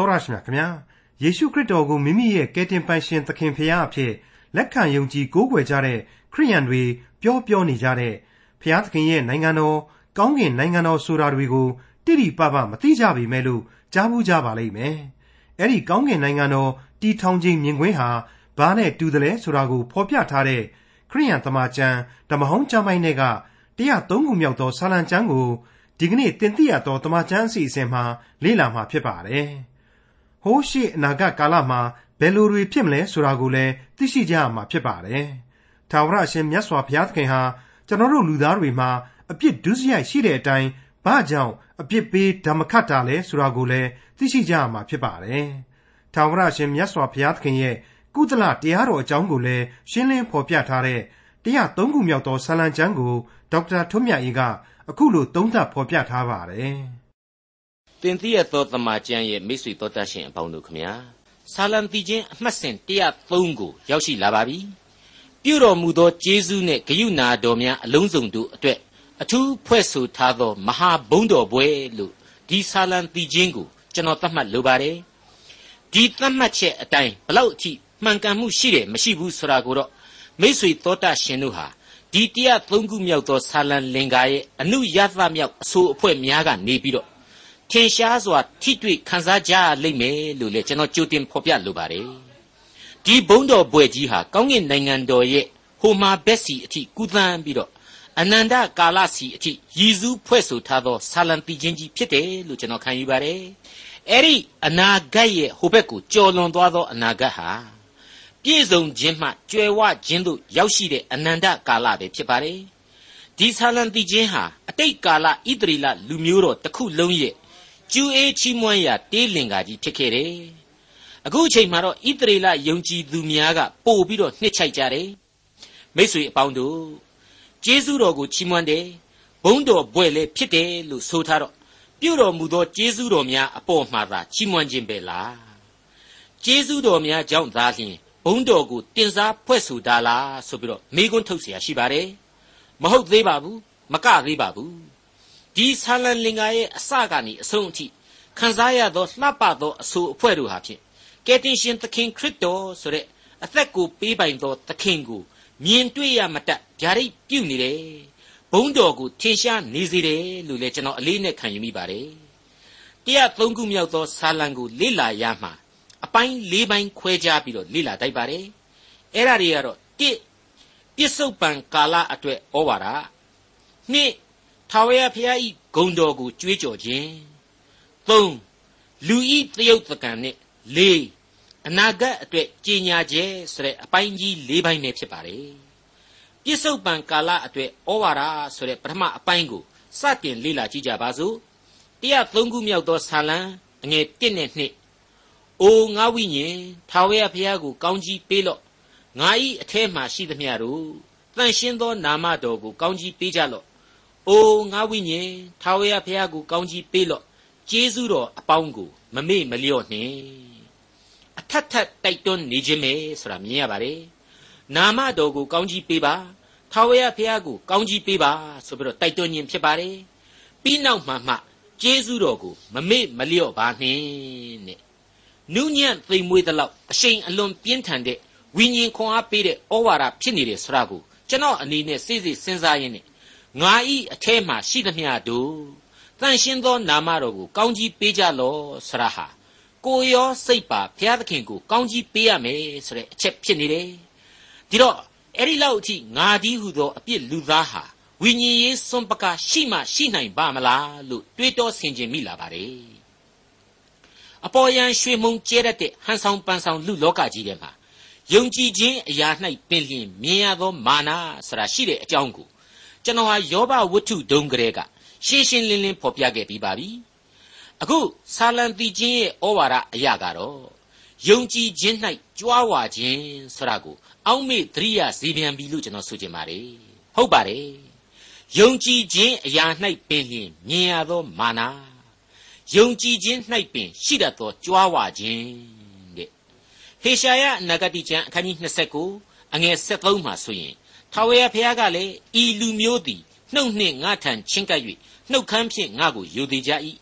တော်ရရှိမြခင်ဗျာယေရှုခရစ်တော်ကိုမိမိရဲ့ကယ်တင်ပိုင်ရှင်သခင်ဖရာအဖြစ်လက်ခံယုံကြည်ကိုးကွယ်ကြတဲ့ခရိယန်တွေပြောပြောနေကြတဲ့ဖရာသခင်ရဲ့နိုင်ငံတော်ကောင်းကင်နိုင်ငံတော်ဆိုတာတွေကိုတိတိပပမသိကြပေမဲ့လို့ကြားဘူးကြပါလိမ့်မယ်အဲ့ဒီကောင်းကင်နိုင်ငံတော်တီထောင်ခြင်းမြင်ကွင်းဟာဘာနဲ့တူတယ်လဲဆိုတာကိုဖော်ပြထားတဲ့ခရိယန်တမန်ကျမ်းဓမ္မဟောင်းကျမ်းပိုင်းတွေက103ခုမြောက်သောဆာလံကျမ်းကိုဒီကနေ့တင်ပြရသောတမန်ကျမ်းအစီအစဉ်မှာလေ့လာမှာဖြစ်ပါတယ်။ ဟိုးရှိအနာဂတ်ကာလမှာဘယ်လိုတွေဖြစ်မလဲဆိုတာကိုလည်းသိရှိကြရမှာဖြစ်ပါတယ်။ထာဝရအရှင်မြတ်စွာဘုရားသခင်ဟာကျွန်တော်တို့လူသားတွေမှာအပြစ်ဒုစရိုက်ရှိတဲ့အတိုင်းဘာကြောင့်အပြစ်ပေးဓမ္မခတ်တာလဲဆိုတာကိုလည်းသိရှိကြရမှာဖြစ်ပါတယ်။ထာဝရရှင်မြတ်စွာဘုရားသခင်ရဲ့ကုသလတရားတော်အကြောင်းကိုလည်းရှင်းလင်းဖော်ပြထားတဲ့103ခုမြောက်သောဆာလံကျမ်းကိုဒေါက်တာထွန်းမြတ်အေးကအခုလိုသုံးသပ်ဖော်ပြထားပါတယ်။ တင်သိရသောတမန်ကျမ်းရဲ့မိတ်ဆွေတော်တတ်ရှင်အပေါင်းတို့ခမညာဆာလံတီချင်းအမှတ်စဉ်103ကိုရောက်ရှိလာပါပြီ။ပြုတော်မူသောကျေးဇူးနှင့်ဂရုဏာတော်များအလုံးစုံတို့အတွက်အထူးဖွဲ့ဆိုထားသောမဟာဘုံတော်ပွဲလို့ဒီဆာလံတီချင်းကိုကျွန်တော်သတ်မှတ်လိုပါတယ်။ဒီသတ်မှတ်ချက်အတိုင်းဘလောက်အထိမှန်ကန်မှုရှိတယ်မရှိဘူးဆိုတာကိုတော့မိษွေသောတာရှင်တို့ဟာဒီတရားသုံးခုမြောက်သောဆာလံလင်္ကာရဲ့အနုယသမြောက်အဆိုအဖွဲ့များကနေပြီးတော့ ထင်ရှားစွာထိတွေ့ခန်းစားကြလိမ့်မယ်လို့လည်းကျွန်တော်ကြိုတင်ဖော်ပြလိုပါတယ်ဒီဘုံတော်ဘွယ်ကြီးဟာကောင်းကင်နိုင်ငံတော်ရဲ့ဟိုမာဘက်စီအထိကူးသန်းပြီးတော့အနန္တကာလစီအထိရည်စူးဖွဲ့ဆိုထားသောဆာလံတီချင်းကြီးဖြစ်တယ်လို့ကျွန်တော်ခံယူပါတယ်အဲ့ဒီအနာဂတ်ရဲ့ဟိုဘက်ကိုကြော်လွန်သွားသောအနာဂတ်ဟာပြည့်စုံခြင်းမှကြွယ်ဝခြင်းသို့ရောက်ရှိတဲ့အနန္တကာလပဲဖြစ်ပါတယ်ဒီဆာလံတိခြင်းဟာအတိတ်ကာလဣသရေလလူမျိုးတော်တစ်ခုလုံးရဲ့ ကျူးအေးချီးမွမ်းရာတေးလင်္ကာကြီးဖြစ်ခဲ့တယ်အခုအချိန်မှာတော့ဣသရေလယုံကြည်သူများကပို့ပြီးတော့နှစ်ချိုက်ကြတယ်မိษွေအပေါင်းတို့ကျေးဇူးတော်ကိုချီးမွမ်းတယ်ဘုန်းတော်ဘွဲ့လည်းဖြစ်တယ်လို့ဆိုထားတော့ပြုတော်မူသောကျေးဇူးတော်များအပေါ်မှာသာချီးမွမ်းခြင်းပဲလားကျေးဇူးတော်များကြောင့်သာလျှင်ဘုံတော်ကိုတင်စားဖွဲ့ဆိုတာလားဆိုပြီးတော့မေးခွန်းထုတ်เสียရှိပါတယ်မဟုတ်သေးပါဘူးမကသေးပါဘူး ဒီဆာလံလင်္ကာရဲ့အစကနေအဆုံးအထိခံစားရသောလှပသောအဆိုအဖွဲ့တို့ဟာဖြင့်ကယ်တင်ရှင်သခင်ခရစ်တော်ဆိုတဲ့အသက်ကိုပေးပိုင်သောသခင်ကိုမြင်တွေ့ရမတတ်ဗျာဒိတ်ပြုနေတယ်ဘုံတော်ကိုထင်ရှားနေစေတယ်လို့လည်းကျွန်တော်အလေးနဲ့ခံယူမိပါတယ်တရားသုံးခုမြောက်သောဆာလံကိုလေ့လာရမှာအပိုင်း၄ပိုင်းခွဲခြားပြီးတော့လေ့လာတိုက်ပါတယ်အဲ့ဒါတွေကတော့၁ပြစ္ဆုတ်ပံကာလအတွက်ဩဝါဒ၂ ထာဝရဘုရားဤဂုံတော်ကိုကြွေးကြော်ခြင်း၃လူဤတယုတ်တကံနဲ့၄အနာဂတ်အတွက်ကြည်ညာခြင်းဆိုတဲ့အပိုင်းကြီး၄ပိုင်းနဲ့ဖြစ်ပါတယ်ပြစ္ဆုတ်ပံကာလအတွက်ဩဝါဒဆိုတဲ့ပထမအပိုင်းကိုစတင်လေ့လာကြည့်ကြပါစို့တရား၃ခုမြောက်သောဆာလံအငယ်၁နဲ့2အိုငါဝိညာဉ်ထာဝရဘုရားကိုကောင်းကြီးပေးလော့ငါဤအထဲမှရှိသမျှတို့တန်ရှင်းသောနာမတော်ကိုကောင်းကြီးပေးကြလော့ အိုငါဝိညာဉ်ထာဝရဘုရားကိုကောင်းကြီးပေးလော့ကျေးဇူးတော်အပေါင်းကိုမမေ့မလျော့နှင့်အထက်ထက်တိုက်တွန်းနေခြင်းပဲဆိုတာမြင်ရပါတယ်နာမတော်ကိုကောင်းကြီးပေးပါထာဝရဘုရားကိုကောင်းကြီးပေးပါဆိုပြီးတော့တိုက်တွန်းခြင်းဖြစ်ပါတယ်ပြီးနောက်မှမှကျေးဇူးတော်ကိုမမေ့မလျော့ပါနှင့်တဲ့နုညံ့သိမ်မွေးသလောက်အရှိန်အလွန်ပြင်းထန်တဲ့ဝိညာဉ်ခွန်အားပေးတဲ့ဩဝါဒဖြစ်နေတယ်ဆိုတာကိုကျွန်တော်အနေနဲ့စိစိစဉ်းစားရင်းနဲ့ ငါဤအထဲမှာရှိသမျှတို့တန်ရှင်းသောနာမတော်ကိုကောင်းကြီးပေးကြလော့ဆရာဟာကိုရောစိတ်ပါဘုရားသခင်ကိုကောင်းကြီးပေးရမယ်ဆိုတဲ့အချက်ဖြစ်နေတယ်ဒီတော့အဲ့ဒီလောက်အထိငါဒီဟုသောအပြစ်လူသားဟာဝိညာဉ်ရေးစွန့်ပကရှိမှရှိနိုင်ပါမလားလို့တွေးတောဆင်ခြင်မိလာပါတယ်အပေါ်ယံရွှေမုံကျဲတတ်တဲ့ဟန်ဆောင်ပန်းဆောင်လူလောကကြီးထဲမှာယုံကြည်ခြင်းအရာ၌ပင်လျင်မြင်ရသောမာနဆိုတာရှိတဲ့အကြောင်းကို ကျွန်တော်ဟာယောဘဝတ္ထုဒုံကလေးကရှင်းရှင်းလင်းလင်းဖော်ပြခဲ့ပြီးပါပြီအခုဆာလံတီချင်းရဲ့ဩဝါဒအရာကတော့ယုံကြည်ခြင်း၌ကြွားဝါခြင်းဆိုတာကိုအောက်မေ့သတိရစေပြန်ပြီလို့ကျွန်တော်ဆိုချင်ပါတယ်ဟုတ်ပါတယ်ယုံကြည်ခြင်းအရာ၌ပင်လျင်မြင်ရသောမာနယုံကြည်ခြင်း၌ပင်ရှိတတ်သောကြွားဝါခြင်းတဲ့ဟေရှာယနဂတိကျမ်းအခန်းကြီး29အငယ်73မှာဆိုရင် ထာဝရဘုရားကလည်းဤလူမျိုးသည်နှုတ်နှင့်ငါထံချင်းကပ်၍နှုတ်ခမ်းဖြင့်ငါကိုယူသေးကြ၏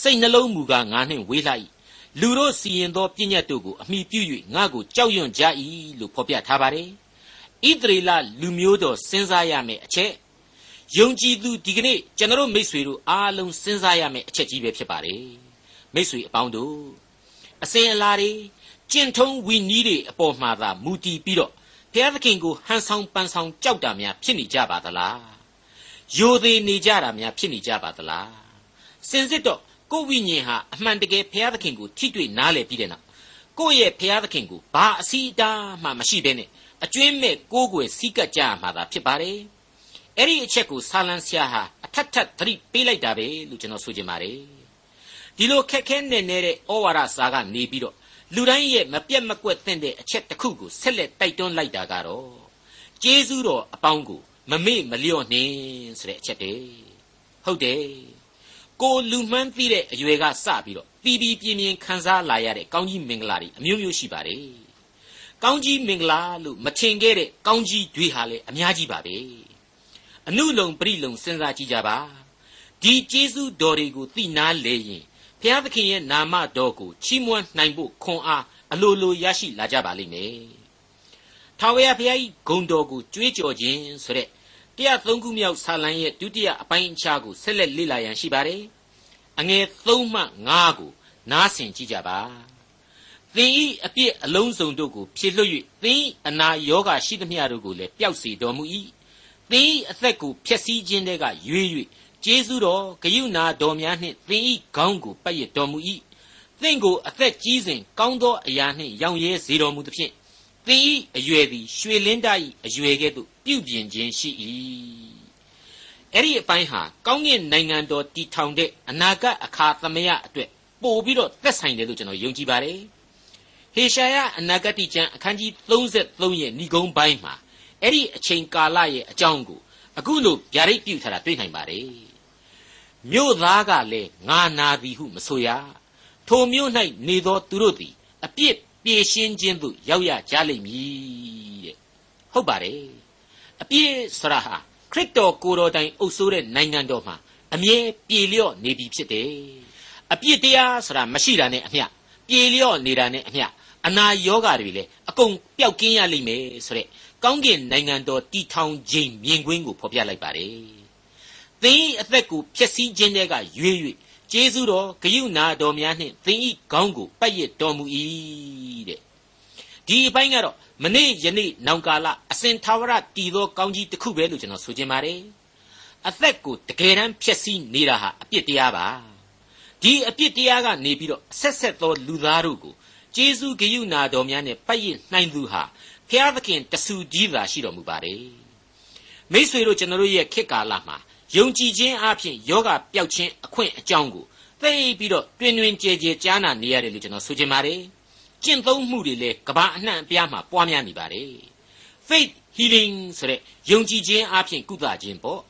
စိတ်နှလုံးမူကားငါနှင့်ဝေးလှ၏လူတို့စီရင်သောပြည့်ညတ်တို့ကိုအမိပြု၍ငါ့ကိုကြောက်ရွံ့ကြ၏လို့ဖော်ပြထားပါတယ်ဣသရေလလူမျိုးတော်စဉ်းစားရမယ်အချက်ယုံကြည်သူဒီကနေ့ကျွန်တော်မိษွေတို့အားလုံးစဉ်းစားရမယ်အချက်ကြီးပဲဖြစ်ပါတယ်မိษွေအပေါင်းတို့အစဉ်အလာတွေကျင့်ထုံးဝီနည်းတွေအပေါ်မှာသာမူတည်ပြီးတော့ ဘုရားသခင်ကိုဟန်ဆောင်ပန်ဆောင်ကြောက်တာများဖြစ်နေကြပါသလားယိုသေးနေကြတာများဖြစ်နေကြပါသလားစင်စစ်တော့ကိုယ်ဝိညာဉ်ဟာအမှန်တကယ်ဘုရားသခင်ကိုထိတွေ့နားလည်ပြီးတဲ့နောက်ကိုယ့်ရဲ့ဘုရားသခင်ကိုဘာအစီအတားမှမရှိဘဲနဲ့အကျွင်းမဲ့ကိုးကွယ်စည်းကပ်ကြရမှာသာဖြစ်ပါတယ်အဲ့ဒီအချက်ကိုဆာလံဆရာဟာအထက်ထက်သတိပေးလိုက်တာပဲလို့ကျွန်တော်ဆိုချင်ပါတယ်ဒီလိုခက်ခဲနေနေတဲ့ဩဝါဒစာကနေပြီးတော့ လူတိုင်းရဲ့မပြတ်မကွက်သင့်တဲ့အချက်တစ်ခုကိုဆက်လက်တိုက်တွန်းလိုက်တာကတော့ကျေးဇူးတော်အပေါင်းကိုမမေ့မလျော့နှင်းဆိုတဲ့အချက်တည်းဟုတ်တယ်ကိုလူမှန်းသိတဲ့အရွယ်ကစပြီးတော့ပီပီပြင်းပြင်းခံစားလာရတဲ့ကောင်းကြီးမင်္ဂလာတွေအမျိုးမျိုးရှိပါတယ်ကောင်းကြီးမင်္ဂလာလို့မထင်ခဲ့တဲ့ကောင်းကြီးတွေဟာလည်းအများကြီးပါပဲအနုလုံပရိလုံစဉ်းစားကြည့်ကြပါဒီကျေးဇူးတော်တွေကိုသိနာလေရင် ဘုရားသခင်ရဲ့နာမတော်ကိုချီးမွမ်းနိုင်ဖို့ခွန်အားအလိုလိုရရှိလာကြပါလိမ့်မယ်။ထာဝရဘုရား၏ဂုဏ်တော်ကိုကြွေးကြော်ခြင်းဆိုတဲ့103ခုမြောက်ဆာလံရဲ့ဒုတိယအပိုင်းအခြားကိုဆက်လက်လေ့လာရန်ရှိပါတယ်။အငယ်3မှ5ကိုနားဆင်ကြည့်ကြပါ။သင်ဤအပြစ်အလုံးစုံတို့ကိုဖြေလွှတ်၍သင်ဤအနာယောဂရှိသမျှတို့ကိုလည်းပျောက်စေတော်မူ၏။သင်ဤအသက်ကိုဖျက်ဆီးခြင်းတွေကရွေး၍ ကျေးဇူးတော်ဂရုဏာတော်များနှင့်သင်ဤခေါင်းကိုပတ်ရတော်မူ၏သင်ကိုအသက်ကြီးစဉ်ကောင်းသောအရာနှင့်ရောင်ရဲစေတော်မူသဖြင့်သင်ဤအရွယ်သည်ရွှေလင်းတ၏အရွယ်ကဲ့သို့ပြုပြင်ခြင်းရှိ၏အဲ့ဒီအပိုင်းဟာကောင်းကင်နိုင်ငံတော်တည်ထောင်တဲ့အနာဂတ်အခါသမယအတွက်ပို့ပြီးတော့သက်ဆိုင်တယ်လို့ကျွန်တော်ယုံကြည်ပါတယ်ဟေရှာယအနာဂတ်ကျမ်းအခန်းကြီး33ရဲ့ဏိဂုံးပိုင်းမှာအဲ့ဒီအချိန်ကာလရဲ့အကြောင်းကိုအခုလိုဗျာဒိတ်ပြုထားတာတွေ့နိုင်ပါတယ် မြို့သားကလည်းငါနာသည်ဟုမဆိုရထိုမြို့၌နေသောသူတို့သည်အပြစ်ပြေရှင်းခြင်းသို့ရောက်ရကြလိမ့်မည်တဲ့ဟုတ်ပါတယ်အပြစ်ဆရာဟာခရစ်တော်ကိုယ်တော်တိုင်အုပ်စိုးတဲ့နိုင်ငံတော်မှာအမြဲပြေလျော့နေပြီဖြစ်တယ်အပြစ်တရားဆိုတာမရှိတာနဲ့အမျှပြေလျော့နေတာနဲ့အမျှအနာယောဂါတွေလည်းအကုန်ပျောက်ကင်းရလိမ့်မယ်ဆိုတဲ့ကောင်းကင်နိုင်ငံတော်တည်ထောင်ခြင်းမြင်ကွင်းကိုဖော်ပြလိုက်ပါတယ် သင်၏အသက်ကိုဖျက်ဆီးခြင်းတွေကရွေး၍ကျေးဇူးတော်ဂရုဏာတော်များနှင့်သင်၏ခေါင်းကိုပတ်ရတော်မူ၏တဲ့ဒီအပိုင်းကတော့မနေ့ယနေ့နောင်ကာလအစဉ်သာဝရတည်သောကောင်းကြီးတစ်ခုပဲလို့ကျွန်တော်ဆိုချင်ပါတယ်အသက်ကိုတကယ်တမ်းဖျက်ဆီးနေတာဟာအပြစ်တရားပါဒီအပြစ်တရားကနေပြီးတော့ဆက်ဆက်သောလူသားတို့ကိုကျေးဇူးဂရုဏာတော်များနဲ့ပတ်ရနိုင်သူဟာဘုရားသခင်တဆူကြီးသာရှိတော်မူပါတယ်မိษွေတို့ကျွန်တော်တို့ရဲ့ခေတ်ကာလမှာ ယုံကြည်ခြင်းအပြင်ယောဂပျောက်ခြင်းအခွင့်အကြောင်းကိုသိပြီးတော့တွင်တွင်ကြဲကြဲကြားနာနေရတယ်လို့ကျွန်တော်ဆိုချင်ပါတယ်ကျင့်သုံးမှုတွေလည်းကဘာအနှံ့အပြားမှာပွားများနေပါတယ် faith healing ဆိုတဲ့ယုံကြည်ခြင်းအပြင်ကုသခြင်းပေါ့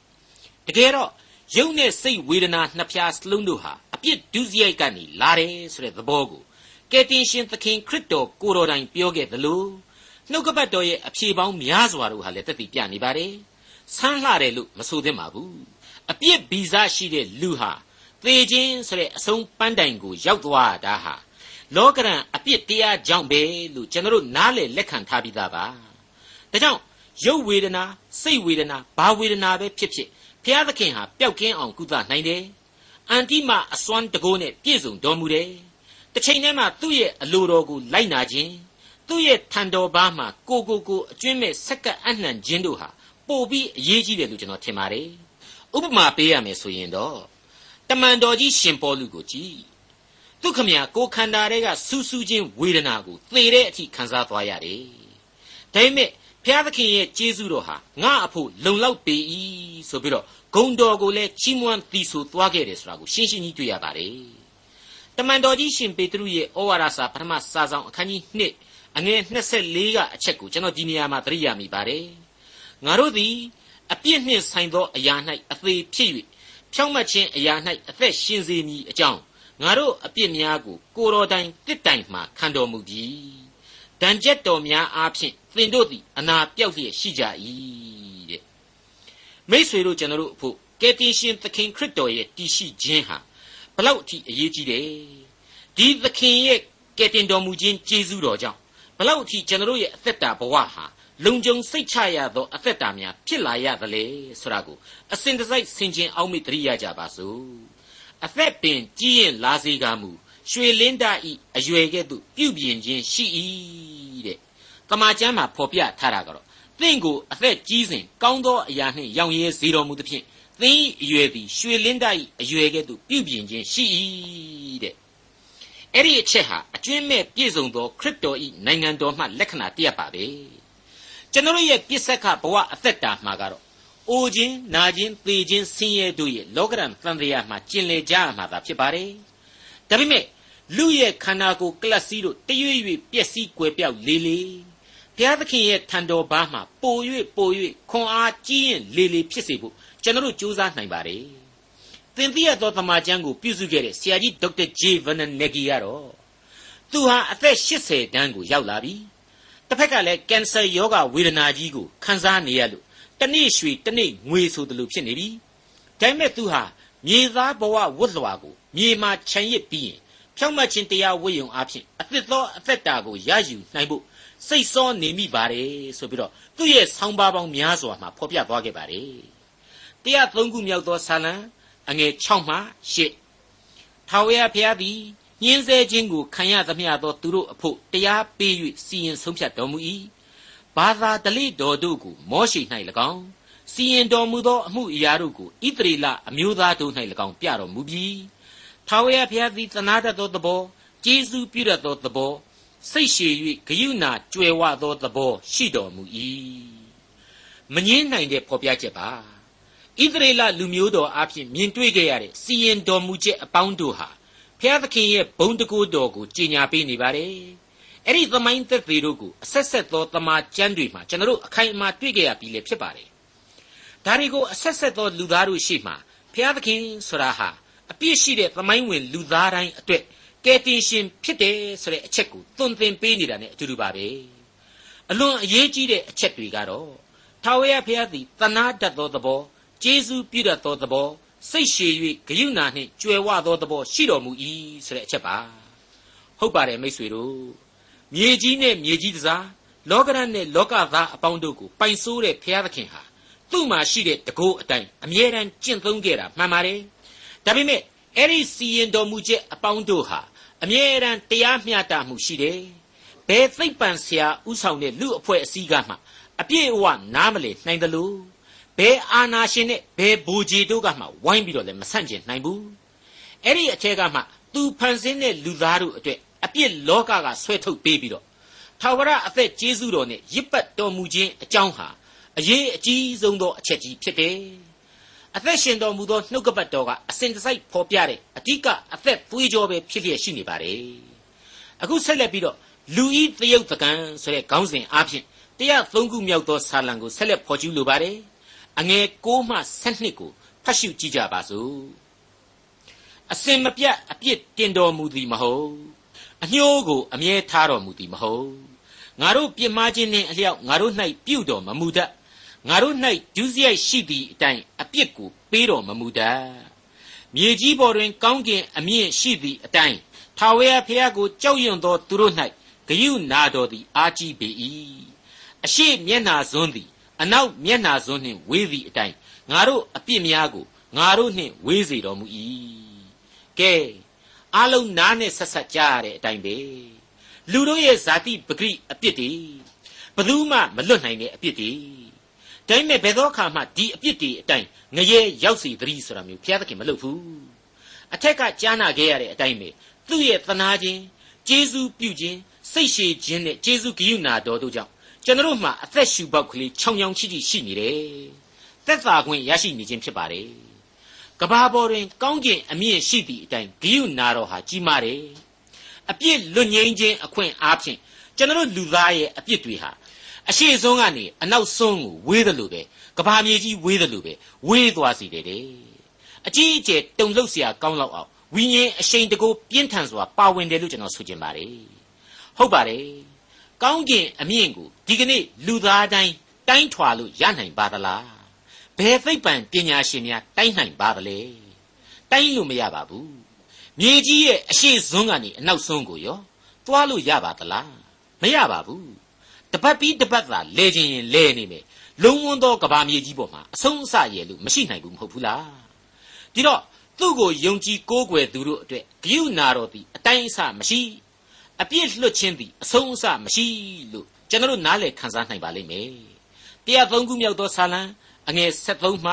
တကယ်တော့ယုံနဲ့စိတ်ဝေဒနာနှစ်ဖြာစလုံးတို့ဟာအပြစ်ဒုစရိုက်ကနေလာတယ်ဆိုတဲ့သဘောကိုကယ်တင်ရှင်သခင်ခရစ်တော်ကိုတော်တိုင်ပြောခဲ့သလိုနှုတ်ကပတ်တော်ရဲ့အဖြေပေါင်းများစွာတို့ဟာလည်းတက်တည်ပြနေပါတယ်ဆန်းလှတယ်လို့မဆိုသင့်ပါဘူး အပြစ်ဗီဇရှိတဲ့လူဟာသေခြင်းဆိုတဲ့အဆုံးပန်းတိုင်ကိုရောက်သွားတာဟာလောကရန်အပြစ်တရားကြောင့်ပဲလို့ကျွန်တော်တို့နားလည်လက်ခံထားပြီးသားပါဒါကြောင့်ရုပ်ဝေဒနာစိတ်ဝေဒနာဘာဝေဒနာပဲဖြစ်ဖြစ်ဘုရားသခင်ဟာပျောက်ကင်းအောင်ကုသနိုင်တယ်အန်တိမအစွမ်းတကိုးနဲ့ပြည့်စုံတော်မူတယ်တစ်ချိန်တည်းမှာသူ့ရဲ့အလိုတော်ကိုလိုက်နာခြင်းသူ့ရဲ့ထံတော်ဘားမှာကိုကိုကိုအကျွင့်မဲ့ဆက်ကပ်အနှံခြင်းတို့ဟာပို့ပြီးအရေးကြီးတယ်လို့ကျွန်တော်ထင်ပါတယ် ဥပမာပေးရမယ်ဆိုရင်တော့တမန်တော်ကြီးရှင်ပေါလုကိုကြည့်သူခမညာကိုခန္ဓာတွေကစူးစူးချင်းဝေဒနာကိုသေတဲ့အထိခံစားသွားရတယ်ဒါပေမဲ့ဘုရားသခင်ရဲ့ကျေးဇူးတော်ဟာငါအဖို့လုံလောက်ပေ၏ဆိုပြီးတော့ဂုံတော်ကိုလည်းချီးမွမ်းသီဆိုသွားခဲ့တယ်ဆိုတာကိုရှင်းရှင်းကြီးတွေ့ရပါတယ်တမန်တော်ကြီးရှင်ပေတရုရဲ့ဩဝါဒစာပထမစာဆောင်အခန်းကြီး2အငယ်24ကအချက်ကိုကျွန်တော်ဒီနေရာမှာသတိရမိပါတယ်ငါတို့သည် အပြစ်နှင့်ဆိုင်သောအရာ၌အသေးဖြစ်၍ဖြောင့်မတ်ခြင်းအရာ၌အသက်ရှင်စေမည်အကြောင်းငါတို့အပြစ်များကိုကိုတော်တိုင်တစ်တိုင်မှခံတော်မူပြီဒဏ်ချက်တော်များအားဖြင့်သင်တို့သည်အနာပြောက်လျက်ရှိကြ၏တဲ့မိษွေတို့ကျွန်တော်တို့အဖို့ကယ်တင်ရှင်သခင်ခရစ်တော်ရဲ့တည်ရှိခြင်းဟာဘလောက်အထိအရေးကြီးတယ်ဒီသခင်ရဲ့ကယ်တင်တော်မူခြင်းကျေးဇူးတော်ကြောင့်ဘလောက်အထိကျွန်တော်ရဲ့အသက်တာဘဝဟာ လုံခြုံစိတ်ချရသောအသက်တာများဖြစ်လာရသလဲဆိုတာကိုအစဉ်တစိုက်ဆင်ခြင်အောင်မေ့တရိရကြပါစို့အသက်ပင်ကြီးရင်လာစေကမူရွှေလင်းတဤအရွယ်ကဲ့သို့ပြုပြင်ခြင်းရှိ၏တဲ့တမန်ကျမ်းမှာဖော်ပြထားတာကတော့သင်ကိုအသက်ကြီးစဉ်ကောင်းသောအရာနှင့်ရောင်ရဲစေတော်မူသဖြင့်သင်၏အရွယ်သည်ရွှေလင်းတဤအရွယ်ကဲ့သို့ပြုပြင်ခြင်းရှိ၏တဲ့အဲ့ဒီအချက်ဟာအကျွင့်မဲ့ပြည့်စုံသောခရစ်တော်ဤနိုင်ငံတော်မှလက္ခဏာတရက်ပါပဲ ကျွန်တော်ရဲ့ပြစ္ဆက်ကဘဝအသက်တာမှာကတော့အိုခြင်းနာခြင်းသေခြင်းဆင်းရဲတို့ရဲ့လောကရန်သံတရားမှာကျင်လေကြရမှာသာဖြစ်ပါတယ်ဒါပေမဲ့လူရဲ့ခန္ဓာကိုယ်ကလပ်စီးတို့တရွေ့ရွေ့ပျက်စီးကွယ်ပြောက်လေလေဘုရားသခင်ရဲ့ထံတော်ဘားမှာပို၍ပို၍ခွန်အားကြီးရင်လေလေဖြစ်စေဖို့ကျွန်တော်တို့ကြိုးစားနိုင်ပါတယ်သင်သိရသောသမာကျမ်းကိုပြုစုခဲ့တဲ့ဆရာကြီးဒေါက်တာဂျေဗန်နဂီကတော့သူဟာအသက်80တန်းကိုရောက်လာပြီ တစ်ဖက်ကလည်းကင်ဆာယောဂဝေဒနာကြီးကိုခံစားနေရလို့တနေ့ရွှေတနေ့ငွေဆိုတယ်လို့ဖြစ်နေပြီဒါပေမဲ့သူဟာမြေသားဘဝဝတ်လွှာကိုမြေမှာခြံရစ်ပြီးရင်ဖြောင့်မတ်ခြင်းတရားဝိယုံအဖြစ်အသစ်သောအသက်တာကိုရယူနိုင်ဖို့စိတ်စောနေမိပါတယ်ဆိုပြီးတော့သူ့ရဲ့ဆောင်းပါးပေါင်းများစွာမှာဖော်ပြသွားခဲ့ပါတယ်တရားသုံးခုမြောက်သောဆာလံအငယ်6မှ8ထာဝရဘုရားသည် ညင်းဆဲခြင်းကိုခံရသမျှသောသူတို့အဖို့တရားပေး၍စီရင်ဆုံးဖြတ်တော်မူ၏ဘာသာတလိတော်တို့ကိုမောရှိ၌၎င်းစီရင်တော်မူသောအမှုအရာတို့ကိုဣသရေလအမျိုးသားတို့၌၎င်းပြတော်မူပြီးထာဝရဘုရားသည်သနာတတ်သောသဘောကျေးဇူးပြုတတ်သောသဘောစိတ်ရှည်၍ဂယုဏကြွယ်ဝသောသဘောရှိတော်မူ၏မငင်းနိုင်တဲ့ဖော်ပြချက်ပါဣသရေလလူမျိုးတော်အဖြစ်မြင်တွေ့ခဲ့ရတဲ့စီရင်တော်မူချက်အပေါင်းတို့ဟာ ဘုရားသခင်ရဲ့ဘုံတကူတော်ကိုကြီးညာပေးနေပါတယ်အဲ့ဒီသမိုင်းသက်သေတို့ကိုအဆက်ဆက်သောတမန်ကျမ်းတွေမှာကျွန်တော်တို့အခိုင်အမာတွေ့ကြရပြီလေဖြစ်ပါတယ်ဒါတွေကိုအဆက်ဆက်သောလူသားတို့ရှိမှဘုရားသခင်ဆိုတာဟာအပြစ်ရှိတဲ့သမိုင်းဝင်လူသားတိုင်းအတွက်ကယ်တင်ရှင်ဖြစ်တယ်ဆိုတဲ့အချက်ကိုသွန်သင်ပေးနေတာ ਨੇ အတူတူပါပဲအလွန်အရေးကြီးတဲ့အချက်တွေကတော့ထာဝရဘုရားသည်တနာတတ်သောသဘောကျေးဇူးပြုတတ်သောသဘော စိတ်ရှည်၍ဂယုဏနှင့်ကြွယ်ဝသောသဘောရှိတော်မူ၏ဆိုတဲ့အချက်ပါဟုတ်ပါတယ်မိတ်ဆွေတို့မြေကြီးနဲ့မြေကြီးတစားလောကရန်နဲ့လောကသားအပေါင်းတို့ကိုပိုင်ဆိုးတဲ့ဘုရားသခင်ဟာသူ့မှာရှိတဲ့တကိုးအတိုင်းအမြဲတမ်းကျင့်သုံးခဲ့တာမှန်ပါတယ်ဒါပေမဲ့အဲ့ဒီစီရင်တော်မူချက်အပေါင်းတို့ဟာအမြဲတမ်းတရားမျှတမှုရှိတယ်ဘယ်သိပ္ပံဆရာဥဆောင်တဲ့လူအဖွဲ့အစည်းကမှအပြည့်အဝနားမလည်နိုင်တယ်လို့ ဘယ်အာနာရှင်နဲ့ဘယ်ဘူဂျီတို့ကမှဝိုင်းပြီးတော့လည်းမဆန့်ကျင်နိုင်ဘူးအဲ့ဒီအထက်ကမှသူဖန်ဆင်းတဲ့လူသားတို့အတွက်အပြစ်လောကကဆွဲထုတ်ပေးပြီးတော့ထာဝရအသက်ကျေးဇူးတော်နဲ့ရစ်ပတ်တော်မူခြင်းအကြောင်းဟာအရေးအကြီးဆုံးသောအချက်ကြီးဖြစ်တယ်အသက်ရှင်တော်မူသောနှုတ်ကပတ်တော်ကအစဉ်တစိုက်ဖော်ပြတဲ့အဓိကအသက်သွေးကြောပဲဖြစ်လျက်ရှိနေပါတယ်အခုဆက်လက်ပြီးတော့လူဤသရုပ်တကံဆိုတဲ့ခေါင်းစဉ်အားဖြင့်တရားသုံးခုမြောက်သောဆာလံကိုဆက်လက်ဖော်ကျူးလိုပါတယ် အငယ်6မှ7ကိုဖတ်ရှုကြည့်ကြပါစို့အစင်မပြတ်အပြစ်တင်တော်မူသည်မဟုတ်အညှိုးကိုအမြဲထားတော်မူသည်မဟုတ်ငါတို့ပြစ်မှားခြင်းနှင့်အလျောက်ငါတို့၌ပြုတော်မမူတတ်ငါတို့၌ဒုစရိုက်ရှိသည့်အတိုင်းအပြစ်ကိုပေးတော်မမူတတ်မြေကြီးပေါ်တွင် ကောင်းကင်အမြင့်ရှိသည့်အတိုင်းထာဝရဘုရားကိုကြောက်ရွံ့သောသူတို့၌ဂယုနာတော်သည် အာကြီးပေ၏အရှိမျက်နာစွန်းသည် အနောက်မျက်နာစွန်းနှင့်ဝေးသည့်အတိုင်းငါတို့အပြစ်များကိုငါတို့နှင့်ဝေးစေတော်မူ၏ကဲအလုံးနားနဲ့ဆက်ဆက်ကြားရတဲ့အတိုင်းပဲလူတို့ရဲ့ဇာတိပဂရိအပြစ်တွေဘယ်သူမှမလွတ်နိုင်တဲ့အပြစ်တွေဒါပေမဲ့ဘယ်သောအခါမှဒီအပြစ်တွေအတိုင်းငရဲရောက်စီသတိဆိုတာမျိုးဘုရားသခင်မလုပ်ဘူးအထက်ကကြားနာခဲ့ရတဲ့အတိုင်းပဲသူ့ရဲ့သနာခြင်းကျေးဇူးပြုခြင်းစိတ်ရှည်ခြင်းနဲ့ကျေးဇူးဂရုဏာတော်တို့ကြောင့် ကျွန်တော်မှအသက်ရှူပေါက်ကလေးချောင်ချောင်ချိချိရှိနေတယ်သက်သာခွင့်ရရှိနေခြင်းဖြစ်ပါတယ်ကဘာပေါ်တွင်ကောင်းကျင်အမြင့်ရှိသည့်အတိုင်းဂိယုနာတော်ဟာကြီးမားတယ်အပြစ်လွတ်ငြိမ်းခြင်းအခွင့်အားဖြင့်ကျွန်တော်လူသားရဲ့အပြစ်တွေဟာအရှိဆုံးကနေအနောက်ဆုံးကိုဝေးတယ်လို့ပဲကဘာမြေကြီးဝေးတယ်လို့ပဲဝေးသွားစီတယ်တဲ့အကြီးအကျယ်တုန်လှုပ်เสียကောင်းလောက်အောင်ဝိညာဉ်အရှိန်တကူပြင်းထန်စွာပါဝင်တယ်လို့ကျွန်တော်ဆိုချင်ပါတယ်ဟုတ်ပါတယ် ကောင်းကင်အမြင့်ကိုဒီကနေ့လူသားတိုင်းတိုင်းထွာလို့ရနိုင်ပါသလားဘယ်သိပ္ပံပညာရှင်များတိုင်းနိုင်ပါသလဲတိုင်းလို့မရပါဘူးမြေကြီးရဲ့အရှိစွန်းကနေအနောက်စွန်းကိုရောသွားလို့ရပါသလားမရပါဘူးတပတ်ပြီးတပတ်သာလဲခြင်းရင်လဲနေမယ်လုံးဝန်းသောကဘာမြေကြီးပေါ်မှာအဆုံးအစရယ်လို့မရှိနိုင်ဘူးမဟုတ်ဘူးလားဒီတော့သူ့ကိုယုံကြည်ကိုးကွယ်သူတို့အတွက်ဂိယုနာတော်သည်အတိုင်းအဆမရှိ အပြစ်လွတ်ခြင်းသည်အဆုံးအစမရှိလို့ကျွန်တော်တို့နားလည်ခံစားနိုင်ပါလိမ့်မယ်တရားသုံးခုမြောက်သောဆာလံအငယ်73မှ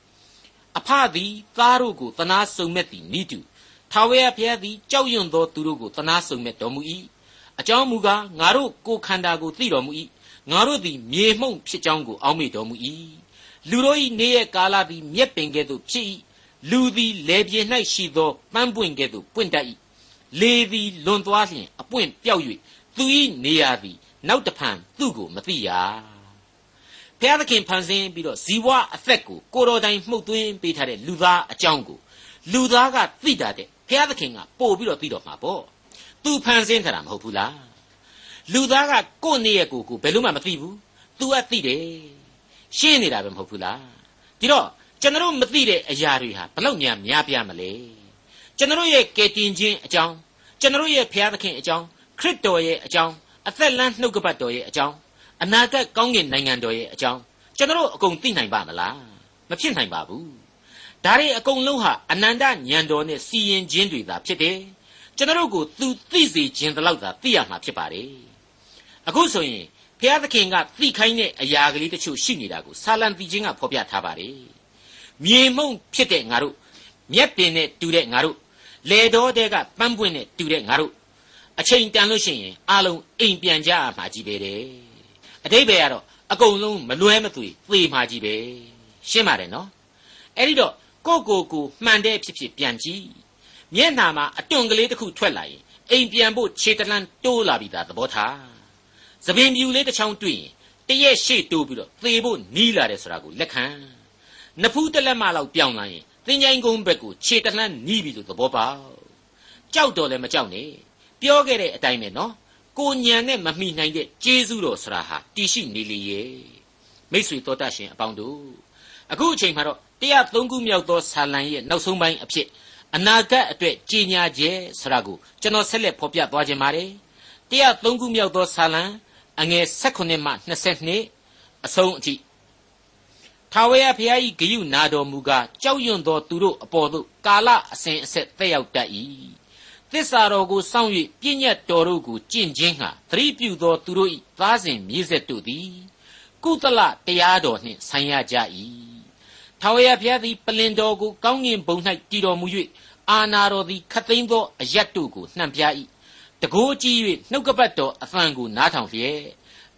76အဖသည်သားတို့ကိုတနာစုံမဲ့သည်နိတုထာဝရဘုရားသည်ကြောက်ရွံ့သောသူတို့ကိုတနာစုံမဲ့တော်မူ၏အကြောင်းမူကားငါတို့ကိုယ်ခန္ဓာကိုသိတော်မူ၏ငါတို့သည်မြေမှုန့်ဖြစ်ကြောင်းကိုအောက်မေ့တော်မူ၏လူတို့၏နေ့ရက်ကာလသည်မြက်ပင်ကဲ့သို့ဖြစ်၏လူသည်လေပြေ၌ရှိသောပန်းပွင့်ကဲ့သို့ပွင့်တတ်၏ လေသည်လွန်သွားလျင်အပွင့်ပြောက်၍သူ၏နေရာသည်နောက်တဖန်သူ့ကိုမသိရဘုရားသခင်ဖန်ဆင်းပြီးတော့ဇီဝအသက်ကိုကိုတော်တိုင်မှုတ်သွင်းပေးထားတဲ့လူသားအကြောင်းကိုလူသားကသိတာတဲ့ဘုရားသခင်ကပို့ပြီးတော့သိတော့မှာပေါ့သူဖန်ဆင်းထားတာမဟုတ်ဘူးလားလူသားကကိုယ့်နေရကိုကိုဘယ်လို့မှမသိဘူး तू ကသိတယ်ရှင်းနေတာပဲမဟုတ်ဘူးလားဒီတော့ကျွန်တော်မသိတဲ့အရာတွေဟာဘလောက်များများပြားမလဲ ကျွန်တော်ရဲ့ကယ်တင်ခြင်းအကြောင်းကျွန်တော်ရဲ့ဘုရားသခင်အကြောင်းခရစ်တော်ရဲ့အကြောင်းအသက်လန်းနှုတ်ကပတ်တော်ရဲ့အကြောင်းအနာဂတ်ကောင်းကင်နိုင်ငံတော်ရဲ့အကြောင်းကျွန်တော်အကုန်သိနိုင်ပါမလားမဖြစ်နိုင်ပါဘူးဒါတွေအကုန်လုံးဟာအနန္တဉာဏ်တော်နဲ့စီရင်ခြင်းတွေသာဖြစ်တယ်ကျွန်တော်ကိုသူသိစေခြင်းတလောက်သာသိရမှာဖြစ်ပါတယ်အခုဆိုရင်ဘုရားသခင်ကသိခိုင်းတဲ့အရာကလေးတချို့ရှိနေတာကိုဆာလံတီချင်းကဖော်ပြထားပါတယ်မြေမှုန့်ဖြစ်တဲ့ငါတို့မြက်ပင်နဲ့တူတဲ့ငါတို့ လေတော်တဲ့ကပန်းပွင့်နဲ့တူတဲ့ငါတို့အချိန်တန်လို့ရှိရင်အလုံးအိမ်ပြန်ကြရမှာကြီးပဲတဲ့အတိတ်ပဲကတော့အကုန်လုံးမလွဲမသွေသေမှာကြီးပဲရှင်းပါတယ်နော်အဲ့ဒီတော့ကိုကိုကိုမှန်တဲ့ဖြစ်ဖြစ်ပြန်ကြည့်မျက်နာမှာအတွန်ကလေးတစ်ခုထွက်လာရင်အိမ်ပြန်ဖို့ခြေတလန်းတိုးလာပြီသားသဘောထားသပင်ပြူလေးတစ်ချောင်းတွေ့ရင်တရက်ရှေ့တိုးပြီးတော့သေဖို့နီးလာတယ်ဆိုတာကိုလက်ခံနဖူးတလက်မလောက်ပြောင်းလာရင် သင်္ချိုင်းကုန်းဘက်ကိုခြေတလှမ်းနီးပြီလို့သဘောပေါက်ကြောက်တော့လည်းမကြောက်နဲ့ပြောခဲ့တဲ့အတိုင်းပဲနော်ကိုညံနဲ့မမိနိုင်တဲ့ကျေးဇူးတော်ဆရာဟာတည်ရှိနေလေရဲ့မိတ်ဆွေတော်တတ်ရှင်အပေါင်းတို့အခုအချိန်မှာတော့တရားသုံးခုမြောက်သောဆာလံရဲ့နောက်ဆုံးပိုင်းအဖြစ်အနာဂတ်အတွက်ကြီးညာခြင်းဆရာကိုကျွန်တော်ဆက်လက်ဖော်ပြသွားခြင်းပါတယ်တရားသုံးခုမြောက်သောဆာလံအငယ်16မှ22အဆုံးအထိ ထာဝရဘုရား၏ဂယုနာတော်မူကားကြောက်ရွံ့သောသူတို့အပေါ်သို့ကာလအစဉ်အဆက်သက်ရောက်တတ်၏သစ္စာတော်ကိုစောင့်၍ပြည့်ညတ်တော်တို့ကိုကျင့်ခြင်းဟာသတိပြုသောသူတို့၏သားစဉ်မြေဆက်တို့သည်ကုသလတရားတော်နှင့်ဆိုင်ရကြ၏ထာဝရဘုရားသည်ပလင်တော်ကိုကောင်းကင်ဘုံ၌တည်တော်မူ၍အာနာတော်သည်ခတ်သိမ်းသောအယတ်တို့ကိုနှံပြ၏တကိုးကြည့်၍နှုတ်ကပတ်တော်အသံကိုနားထောင်လျက်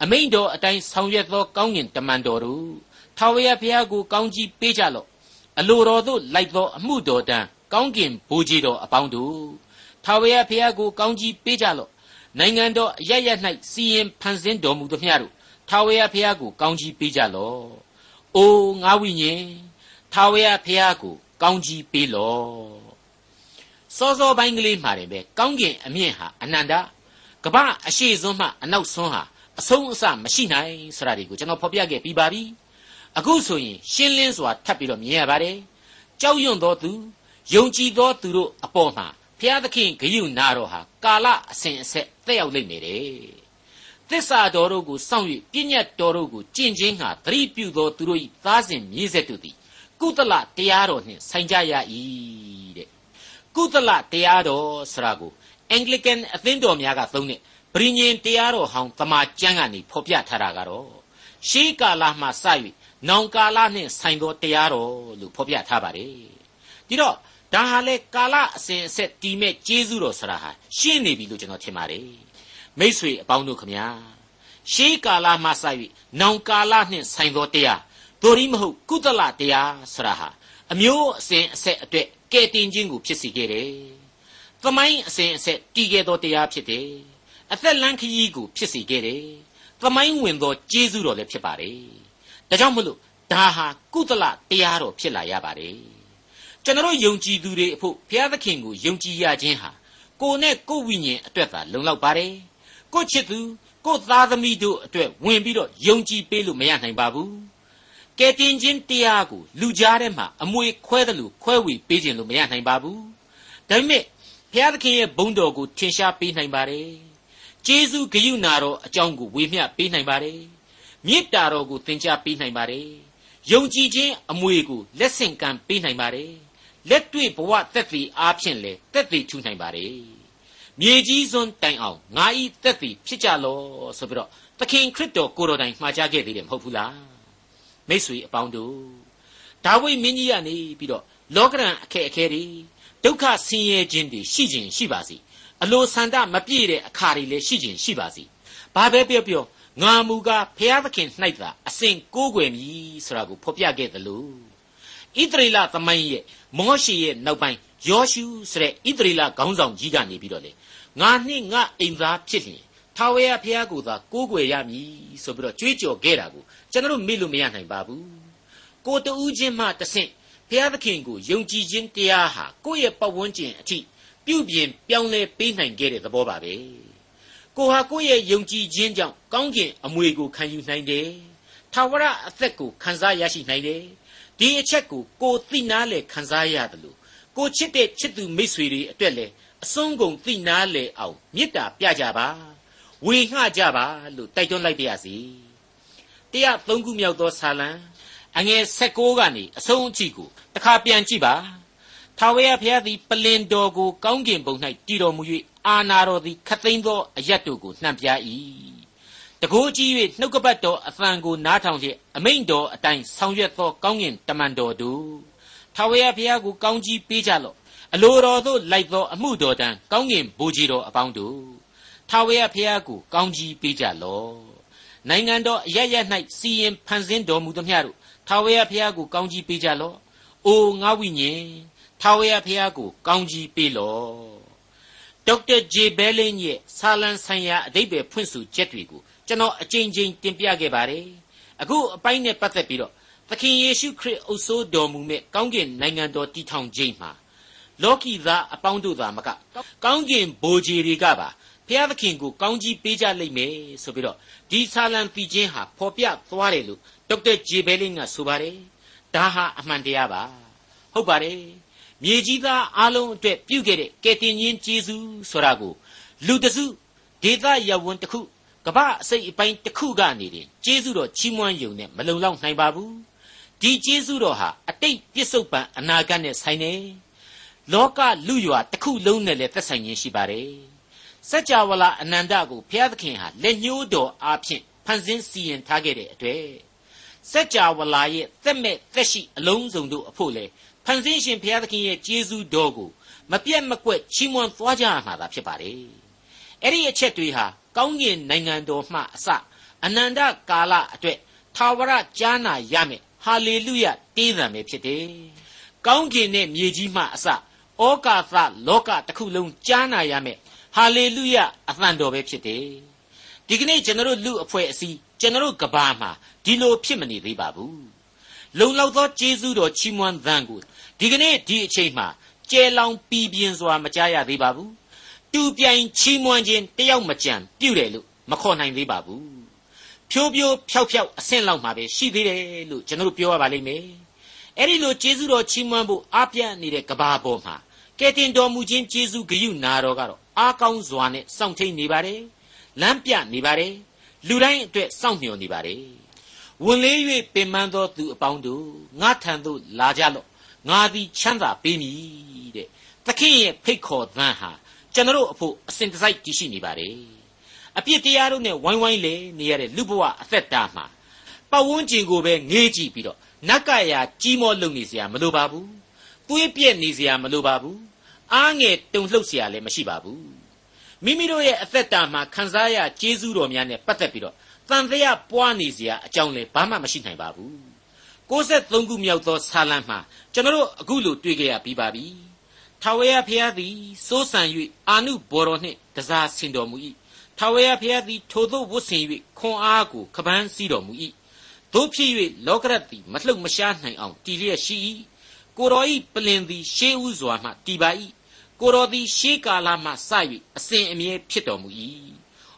အမိန်တော်အတိုင်းဆောင်ရွက်သောကောင်းကင်တမန်တော်တို့ ထာဝရဘုရားကိုကောင်းကြီးပေးကြလော့အလိုတော်သို့လိုက်သောအမှုတော်တန်းကောင်းကင်ဘိုးကြီးတော်အပေါင်းတို့ထာဝရဘုရားကိုကောင်းကြီးပေးကြလော့နိုင်ငံတော်အရရ၌စီရင်ဖန်ဆင်းတော်မူသမျှတို့ထာဝရဘုရားကိုကောင်းကြီးပေးကြလော့အိုငါဝိညာဉ်ထာဝရဘုရားကိုကောင်းကြီးပေးလော့စောစောပိုင်းကလေးမှာတင်ပဲကောင်းကင်အမြင့်ဟာအနန္တကမ္ဘာအရှိစွန်းမှအနောက်စွန်းဟာအဆုံးအစမရှိနိုင်ဆိုတာတွေကိုကျွန်တော်ဖော်ပြခဲ့ပြီးပါပြီ အခုဆိုရင်ရှင်းလင်းစွာထပ်ပြီးတော့မြင်ရပါတယ်ကြောက်ရွံ့သောသူယုံကြည်သောသူတို့အပေါ်မှာဘုရားသခင်ဂရုနာတော်ဟာကာလအစဉ်အဆက်တက်ရောက်လိမ့်မယ်တဲ့သစ္စာတော်တို့ကိုစောင့်၍ပြည့်ညတ်တော်တို့ကိုကျင့်ခြင်းဟာသတိပြုသောသူတို့၏သားစဉ်မြေးဆက်တို့သည်ကုသလတရားတော်နှင့်ဆိုင်ကြရ၏တဲ့ကုသလတရားတော်ဆရာကို Anglican အသင်းတော်များကသုံးတဲ့ဗြိညင်တရားတော်ဟောင်းတမန်ကျမ်းကနေဖော်ပြထားတာကတော့ရှေးကာလမှစ၍ နောင်ကာလနှင့်ဆိုင်သောတရားတော်လို့ဖော်ပြထားပါတယ်ဒီတော့ဒါဟာလေကာလအစဉ်အဆက်တည်မဲ့ကျေးဇူးတော်ဆရာဟာရှင်းနေပြီလို့ကျွန်တော်ထင်ပါတယ်မိษွေအပေါင်းတို့ခမညာရှေးကာလမှစ၍နောင်ကာလနှင့်ဆိုင်သောတရားတို့ရီမဟုတ်ကုသလတရားဆရာဟာအမျိုးအစဉ်အဆက်အတွက်ကဲတင်ခြင်းကိုဖြစ်စေခဲ့တယ်သမိုင်းအစဉ်အဆက်တည်ခဲ့သောတရားဖြစ်တယ်အသက်လန်းခရီးကိုဖြစ်စေခဲ့တယ်သမိုင်းဝင်သောကျေးဇူးတော်လည်းဖြစ်ပါတယ် ဒါကြောင့်မလို့ဒါဟာကုသလတရားတော်ဖြစ်လာရပါတယ်ကျွန်တော်ယုံကြည်သူတွေအဖို့ဘုရားသခင်ကိုယုံကြည်ရခြင်းဟာကိုယ်နဲ့ကိုယ်ဝိညာဉ်အတွက်သာလုံလောက်ပါတယ်ကိုချစ်သူကိုသားသမီးတို့အတွက်ဝင်ပြီးတော့ယုံကြည်ပေးလို့မရနိုင်ပါဘူးကဲတင်ခြင်းတရားကိုလူကြားထဲမှာအမွေခွဲတယ်လို့ခွဲဝေပေးခြင်းလို့မရနိုင်ပါဘူးဒါပေမဲ့ဘုရားသခင်ရဲ့ဘုန်းတော်ကိုထင်ရှားပေးနိုင်ပါတယ်ကျေးဇူးဂရုဏာတော်အကြောင်းကိုဝေမျှပေးနိုင်ပါတယ် မေတ္တာတော်ကိုသင်ကြားပေးနိုင်ပါတယ်ယုံကြည်ခြင်းအမွေကိုလက်ဆင့်ကမ်းပေးနိုင်ပါတယ်လက်တွေ့ဘဝသက်သေအားဖြင့်လည်းသက်သေထူနိုင်ပါတယ်မြေကြီးစွန်းတိုင်အောင်ငါဤသက်သေဖြစ်ကြလောဆိုပြီးတော့သခင်ခရစ်တော်ကိုတော်တိုင်မှာကြားခဲ့သေးတယ်မဟုတ်ဘူးလားမိတ်ဆွေအပေါင်းတို့ဒါဝိမင်းကြီးကနေပြီးတော့လောကရန်အခက်အခဲတွေဒုက္ခဆင်းရဲခြင်းတွေရှိခြင်းရှိပါစေအလိုဆန္ဒမပြည့်တဲ့အခါတွေလည်းရှိခြင်းရှိပါစေဘာပဲပြောပြော ငါမူကားဖျားသခင်၌သာအစဉ်ကိုးကွယ်မည်ဆိုတာကိုဖော်ပြခဲ့သလိုဣသရေလသမိုင်းရဲ့မောရှေရဲ့နောက်ပိုင်းယောရှုဆိုတဲ့ဣသရေလခေါင်းဆောင်ကြီးကနေပြီးတော့လေငါနှင့်ငါအိမ်သားဖြစ်လျင်ထာဝရဘုရားကိုသာကိုးကွယ်ရမည်ဆိုပြီးတော့ကြွေးကြော်ခဲ့တာကိုကျွန်တော်မေ့လို့မရနိုင်ပါဘူးကိုတူးချင်းမှတဆင့်ဘုရားသခင်ကိုယုံကြည်ခြင်းတရားဟာကိုယ့်ရဲ့ပတ်ဝန်းကျင်အထိပြုပြင်ပြောင်းလဲပေးနိုင်ခဲ့တဲ့သဘောပါပဲ ကိုဟာကိုယ့်ရဲ့ယုံကြည်ခြင်းကြောင့်ကောင်းကင်အမွေကိုခံယူနိုင်တယ်ထာဝရအသက်ကိုခံစားရရှိနိုင်တယ်ဒီအချက်ကိုကိုသိနာလေခံစားရတယ်လို့ကိုချစ်တဲ့ချစ်သူမိတ်ဆွေတွေအတွက်လည်းအစွန်းကုန်သိနာလေအောင်မေတ္တာပြကြပါဝေငှကြပါလို့တိုက်တွန်းလိုက်ပါရစေတရားသုံးခုမြောက်သောဆာလံအငယ်16ကနေအဆုံးအထိကိုတခါပြန်ကြည့်ပါထာဝရဘုရားသည်ပလင်တော်ကိုကောင်းကင်ဘုံ၌တည်တော်မူ၍ အာနာတော်သည်ခသိန်းသောအရတ်တို့ကိုနှံပြ၏တကိုးကြီး၍နှုတ်ကပတ်တော်အသံကိုနားထောင်လျက်အမိန့်တော်အတိုင်းဆောင်ရွက်သောကောင်းကင်တမန်တော်တို့ထာဝရဘုရားကိုကောင်းကြီးပေးကြလော့အလိုတော်သို့လိုက်သောအမှုတော်တန်ကောင်းကင်ဘိုးကြီးတော်အပေါင်းတို့ထာဝရဘုရားကိုကောင်းကြီးပေးကြလော့နိုင်ငံတော်အရရ၌စီရင်ဖန်ဆင်းတော်မူသမျှတို့ထာဝရဘုရားကိုကောင်းကြီးပေးကြလော့အိုငါဝိညာဉ်ထာဝရဘုရားကိုကောင်းကြီးပေးလော့ ဒေါက်တာဂျေဘဲလင်းရဲ့ဆာလံဆိုင်ရာအဓိပ္ပာယ်ဖွင့်ဆိုချက်တွေကိုကျွန်တော်အကြိမ်ကြိမ်တင်ပြခဲ့ပါတယ်အခုအပိုင်းနဲ့ပတ်သက်ပြီးတော့သခင်ယေရှုခရစ်အုပ်စိုးတော်မူမဲ့ကောင်းကင်နိုင်ငံတော်တည်ထောင်ခြင်းမှာလောကီသားအပေါင်းတို့သာမကကောင်းကင်ဘိုးကြီးတွေကပါဘုရားသခင်ကိုကောင်းကြီးပေးကြလိမ့်မယ်ဆိုပြီးတော့ဒီဆာလံတည်ခြင်းဟာဖော်ပြသွားတယ်လို့ဒေါက်တာဂျေဘဲလင်းကဆိုပါတယ်ဒါဟာအမှန်တရားပါဟုတ်ပါတယ် မြေကြီးသားအလုံးအတွက်ပြုခဲ့တဲ့ကယ်တင်ရှင်ဂျေဇုဆိုတာကိုလူတစုဒေသရဝန်းတစ်ခုကပ္ပအစိတ်အပိုင်းတစ်ခုကနေတင်ကျေးဇူးတော်ချီးမွမ်းယုံနဲ့မလုံလောက်နိုင်ပါဘူးဒီကျေးဇူးတော်ဟာအတိတ်ပြစ္ဆုတ်ပံအနာဂတ်နဲ့ဆိုင်နေလောကလူရွာတစ်ခုလုံးနဲ့လည်းသက်ဆိုင်ခြင်းရှိပါတယ်စัจ java လာအနန္တကိုဘုရားသခင်ဟာလက်ညှိုးတော်အားဖြင့်ဖန်ဆင်းစီရင်ထားခဲ့တဲ့အတွေ့စัจ java လာရဲ့သက်မဲ့သက်ရှိအလုံးစုံတို့အဖို့လေဖ န်ဆင်းရှင်ဘုရားသခင်ရဲ့ကျေးဇူးတော်ကိုမပြတ်မကွက်ချီးမွမ်းသွားကြရမှာသာဖြစ်ပါတယ်အဲ့ဒီအချက်တွေဟာကောင်းကင်နိုင်ငံတော်မှအစအနန္တကာလအတွက်ထာဝရကြားနာရမယ်ဟာလေလုယတေးသံပဲဖြစ်တယ်။ကောင်းကင်နဲ့မြေကြီးမှအစဩကာသလောကတစ်ခုလုံးကြားနာရမယ်ဟာလေလုယအသံတော်ပဲဖြစ်တယ်။ဒီကနေ့ကျွန်တော်လူအဖွဲ့အစည်းကျွန်တော်ကဘာမှာဒီလိုဖြစ်မနေသေးပါဘူး။ လုံလောက်သောကျေးဇူးတော်ချီးမွမ်းသံကိုဒီကနေ့ဒီအချိန်မှာကျဲလောင်ပြပြင်းစွာမကြားရသေးပါဘူးတူပြိုင်ချီးမွမ်းခြင်းတယောက်မကြံပြုတယ်လို့မခေါ်နိုင်သေးပါဘူးဖြိုးဖြိုးဖျောက်ဖျောက်အဆင့်လောက်မှာပဲရှိသေးတယ်လို့ကျွန်တော်ပြောရပါလိမ့်မယ်အဲ့ဒီလိုကျေးဇူးတော်ချီးမွမ်းဖို့အားပြနေတဲ့ကဘာပေါ်မှာကဲတင်တော်မူခြင်းကျေးဇူးဂရုနာတော်ကတော့အားကောင်းစွာနဲ့စောင့်ထိန်နေပါတယ်လမ်းပြနေပါတယ်လူတိုင်းအတွက်စောင့်မျှော်နေပါတယ် ဝင်လေး၍ပင်ပန်းသောသူအပေါင်းတို့ငါထံသို့လာကြလော့ငါသည်ချမ်းသာပေးမည်တဲ့သခင်ရဲ့ဖိတ်ခေါ်သံဟာကျွန်တော်အဖို့အစဉ်တစိုက်တရှိနေပါတယ်အပြစ်တရားတို့နဲ့ဝိုင်းဝိုင်းလေနေရတဲ့လူဘဝအသက်တာမှာပတ်ဝန်းကျင်ကိုပဲငေးကြည့်ပြီးတော့နတ်ကရာကြီးမောလုံနေစရာမလိုပါဘူးသွေးပြက်နေစရာမလိုပါဘူးအားငယ်တုန်လှုပ်စရာလည်းမရှိပါဘူးမိမိတို့ရဲ့အသက်တာမှာခံစားရကျေးဇူးတော်များနဲ့ပတ်သက်ပြီးတော့ တန်တရားပွားနေเสียအကြောင်းလည်းဘာမှမရှိနိုင်ပါဘူး63ခုမြောက်သောဆာလံမှာကျွန်တော်တို့အခုလိုတွေ့ကြရပြီးပါပြီထာဝရဘုရားသည်စိုးစံ၍အာနုဘော်တော်နှင့်တစားဆင်တော်မူ၏ထာဝရဘုရားသည်ထိုသို့ဝတ်ဆင်၍ခွန်အားကိုခပန်းစည်းတော်မူ၏တို့ဖြစ်၍လောကရတ်သည်မလှုပ်မရှားနိုင်အောင်တည်လျက်ရှိ၏ကိုတော်ဤပလင်သည်ရှေးဥစွာမှတည်ပါ၏ကိုတော်သည်ရှေးကာလမှစ၍အစဉ်အမြဲဖြစ်တော်မူ၏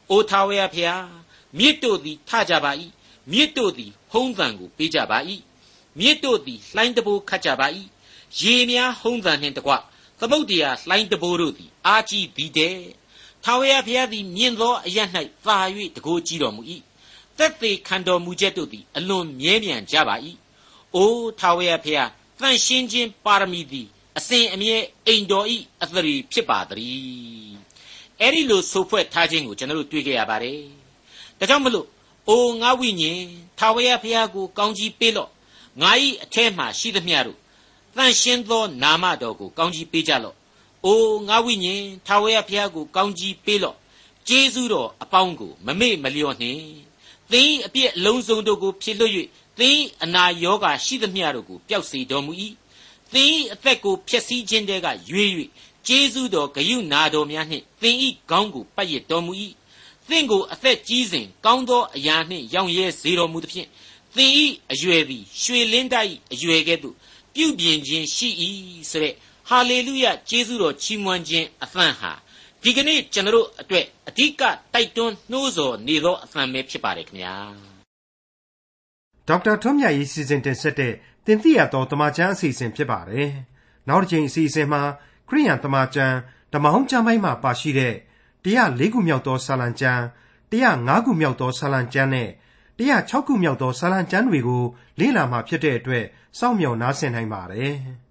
အိုထာဝရဘုရား မြစ်တို့သည်ထကြပါ၏မြစ်တို့သည်ဟုံးသံကိုပေးကြပါ၏မြစ်တို့သည်လှိုင်းတဘိုးခတ်ကြပါ၏ရေများဟုံးသံနှင့်တကွသသမုတ်တရားလှိုင်းတဘိုးတို့သည်အာကြီးသည်တဲ့ထာဝရဘုရားသည်မြင့်သောအရ၌သာ၍တကိုးကြီးတော်မူ၏သက်သေခံတော်မူချက်တို့သည်အလွန်မြဲမြံကြပါ၏အိုးထာဝရဘုရားတန်ရှင်းခြင်းပါရမီသည်အစဉ်အမြဲအိမ်တော်ဤအသရေဖြစ်ပါသည်အဲ့ဒီလိုဆိုဖွဲ့ထားခြင်းကိုကျွန်တော်တို့တွေ့ကြရပါတယ် ဒါကြောင့်မလို့အိုငါဝိညာဉ်ထာဝရဘုရားကိုကောင်းကြီးပေးလော့ငါ၏အထက်မှရှိသမျှတို့တန်ရှင်းသောနာမတော်ကိုကောင်းကြီးပေးကြလော့အိုငါဝိညာဉ်ထာဝရဘုရားကိုကောင်းကြီးပေးလော့ကျေးဇူးတော်အပေါင်းကိုမမေ့မလျော့နှင့်သင်အပြည့်အလုံးစုံတို့ကိုဖြစ်လွတ်၍သင်အနာယောဂါရှိသမျှတို့ကိုပျောက်စေတော်မူ၏သင်အသက်ကိုဖျက်ဆီးခြင်းတဲကရွေ၍ကျေးဇူးတော်ဂယုနာတော်များနှင့်သင်ဤကောင်းကိုပတ်ရတော်မူ၏ သင်ကိုအသက်ကြီးစဉ်ကောင်းသောအရာနှင့်ရောင်ရဲစေတော်မူသဖြင့်သင်ဤအရွယ်သည်ရွှေလင်းတိုက်အရွယ်ကဲ့သို့ပြုပြင်ခြင်းရှိ၏ဆိုတဲ့ဟာလေလုယကျေးဇူးတော်ချီးမွမ်းခြင်းအသံဟာဒီကနေ့ကျွန်တော်တို့အတွက်အဓိကတိုက်တွန်းနှိုးဆော်နေသောအသံပဲဖြစ်ပါတယ်ခင်ဗျာဒေါက်တာထွန်းမြတ်ရေးစီစဉ်တင်ဆက်တဲ့တင်ပြတော်တမချန်းအစီအစဉ်ဖြစ်ပါတယ်နောက်တစ်ချိန်အစီအစဉ်မှာခရိယန်တမချန်းဓမ္မဟောင်းကျမ်းပိုင်းမှာပါရှိတဲ့ 104ခုမြောက်သောဆာလံကျမ်း105ခုမြောက်သောဆာလံကျမ်းနဲ့106ခုမြောက်သောဆာလံကျမ်းတွေကိုလေ့လာမှဖြစ်တဲ့အတွက်စောင့်မျှော်နားဆင်နိုင်ပါတယ်။